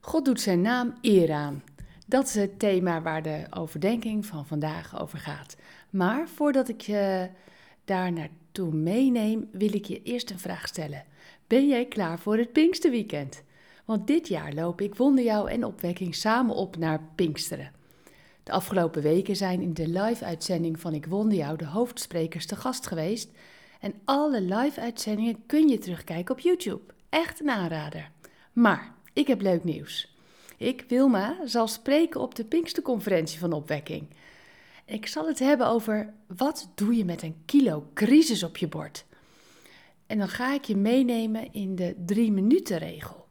God doet zijn naam eer aan. Dat is het thema waar de overdenking van vandaag over gaat. Maar voordat ik je daar naartoe meeneem, wil ik je eerst een vraag stellen. Ben jij klaar voor het Pinksterweekend? Want dit jaar loop ik Wonderjouw en Opwekking samen op naar Pinksteren. De afgelopen weken zijn in de live-uitzending van Ik Wonderjouw de hoofdsprekers te gast geweest. En alle live-uitzendingen kun je terugkijken op YouTube. Echt een aanrader. Maar ik heb leuk nieuws. Ik, Wilma, zal spreken op de Pinksterconferentie van Opwekking. Ik zal het hebben over wat doe je met een kilo crisis op je bord. En dan ga ik je meenemen in de drie minuten regel.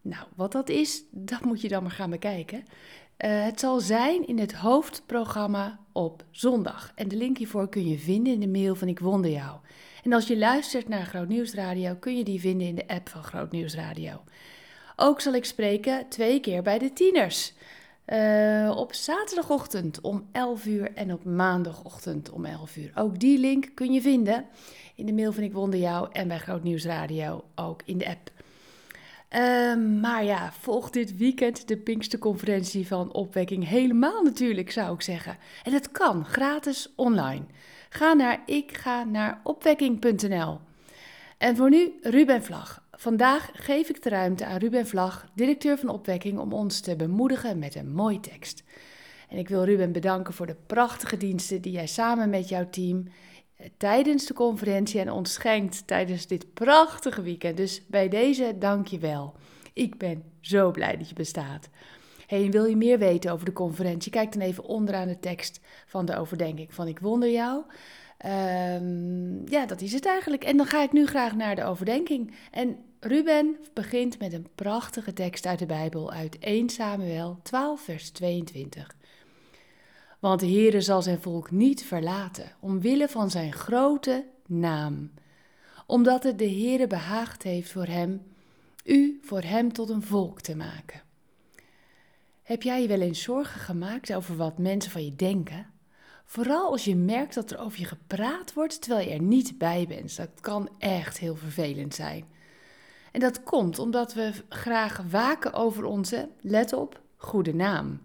Nou, wat dat is, dat moet je dan maar gaan bekijken. Uh, het zal zijn in het hoofdprogramma op zondag. En de link hiervoor kun je vinden in de mail van Ik Wonder Jou. En als je luistert naar Groot Nieuws Radio, kun je die vinden in de app van Groot Nieuws Radio. Ook zal ik spreken twee keer bij de tieners. Uh, op zaterdagochtend om 11 uur en op maandagochtend om 11 uur. Ook die link kun je vinden in de mail van Ik Wonder Jou en bij Groot Nieuws Radio ook in de app. Uh, maar ja, volg dit weekend de Pinksterconferentie van Opwekking helemaal natuurlijk, zou ik zeggen. En het kan gratis online. Ga naar ik ga naar opwekking.nl. En voor nu Ruben Vlag. Vandaag geef ik de ruimte aan Ruben Vlag, directeur van Opwekking, om ons te bemoedigen met een mooie tekst. En ik wil Ruben bedanken voor de prachtige diensten die jij samen met jouw team eh, tijdens de conferentie en ons schenkt tijdens dit prachtige weekend. Dus bij deze dank je wel. Ik ben zo blij dat je bestaat. Hey, wil je meer weten over de conferentie? Kijk dan even onderaan de tekst van de overdenking van Ik Wonder Jou. Um, ja, dat is het eigenlijk. En dan ga ik nu graag naar de overdenking. En Ruben begint met een prachtige tekst uit de Bijbel, uit 1 Samuel 12, vers 22. Want de Heere zal zijn volk niet verlaten, omwille van zijn grote naam, omdat het de Heere behaagd heeft voor hem, u voor hem tot een volk te maken. Heb jij je wel eens zorgen gemaakt over wat mensen van je denken? Vooral als je merkt dat er over je gepraat wordt terwijl je er niet bij bent. Dat kan echt heel vervelend zijn. En dat komt omdat we graag waken over onze, let op, goede naam.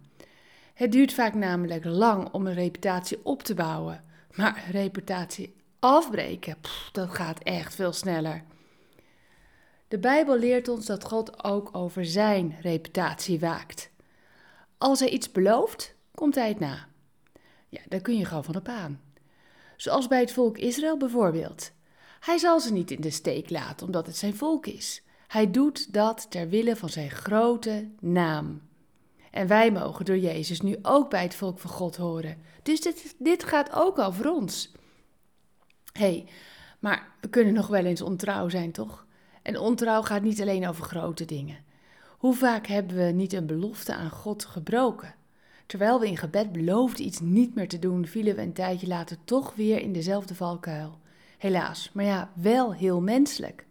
Het duurt vaak namelijk lang om een reputatie op te bouwen. Maar reputatie afbreken, dat gaat echt veel sneller. De Bijbel leert ons dat God ook over zijn reputatie waakt. Als hij iets belooft, komt hij het na. Ja, daar kun je gewoon van op aan. Zoals bij het volk Israël bijvoorbeeld. Hij zal ze niet in de steek laten omdat het zijn volk is. Hij doet dat ter wille van zijn grote naam. En wij mogen door Jezus nu ook bij het volk van God horen. Dus dit, dit gaat ook over ons. Hé, hey, maar we kunnen nog wel eens ontrouw zijn, toch? En ontrouw gaat niet alleen over grote dingen. Hoe vaak hebben we niet een belofte aan God gebroken? Terwijl we in gebed beloofden iets niet meer te doen, vielen we een tijdje later toch weer in dezelfde valkuil. Helaas, maar ja, wel heel menselijk.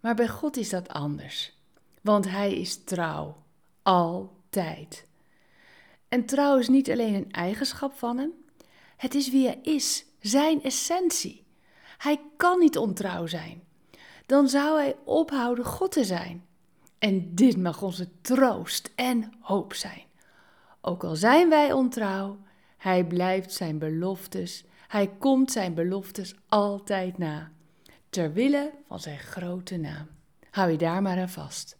Maar bij God is dat anders, want Hij is trouw, altijd. En trouw is niet alleen een eigenschap van Hem, het is wie Hij is, Zijn essentie. Hij kan niet ontrouw zijn. Dan zou Hij ophouden God te zijn. En dit mag onze troost en hoop zijn. Ook al zijn wij ontrouw, Hij blijft Zijn beloftes, Hij komt Zijn beloftes altijd na ter wille van zijn grote naam. Hou je daar maar aan vast.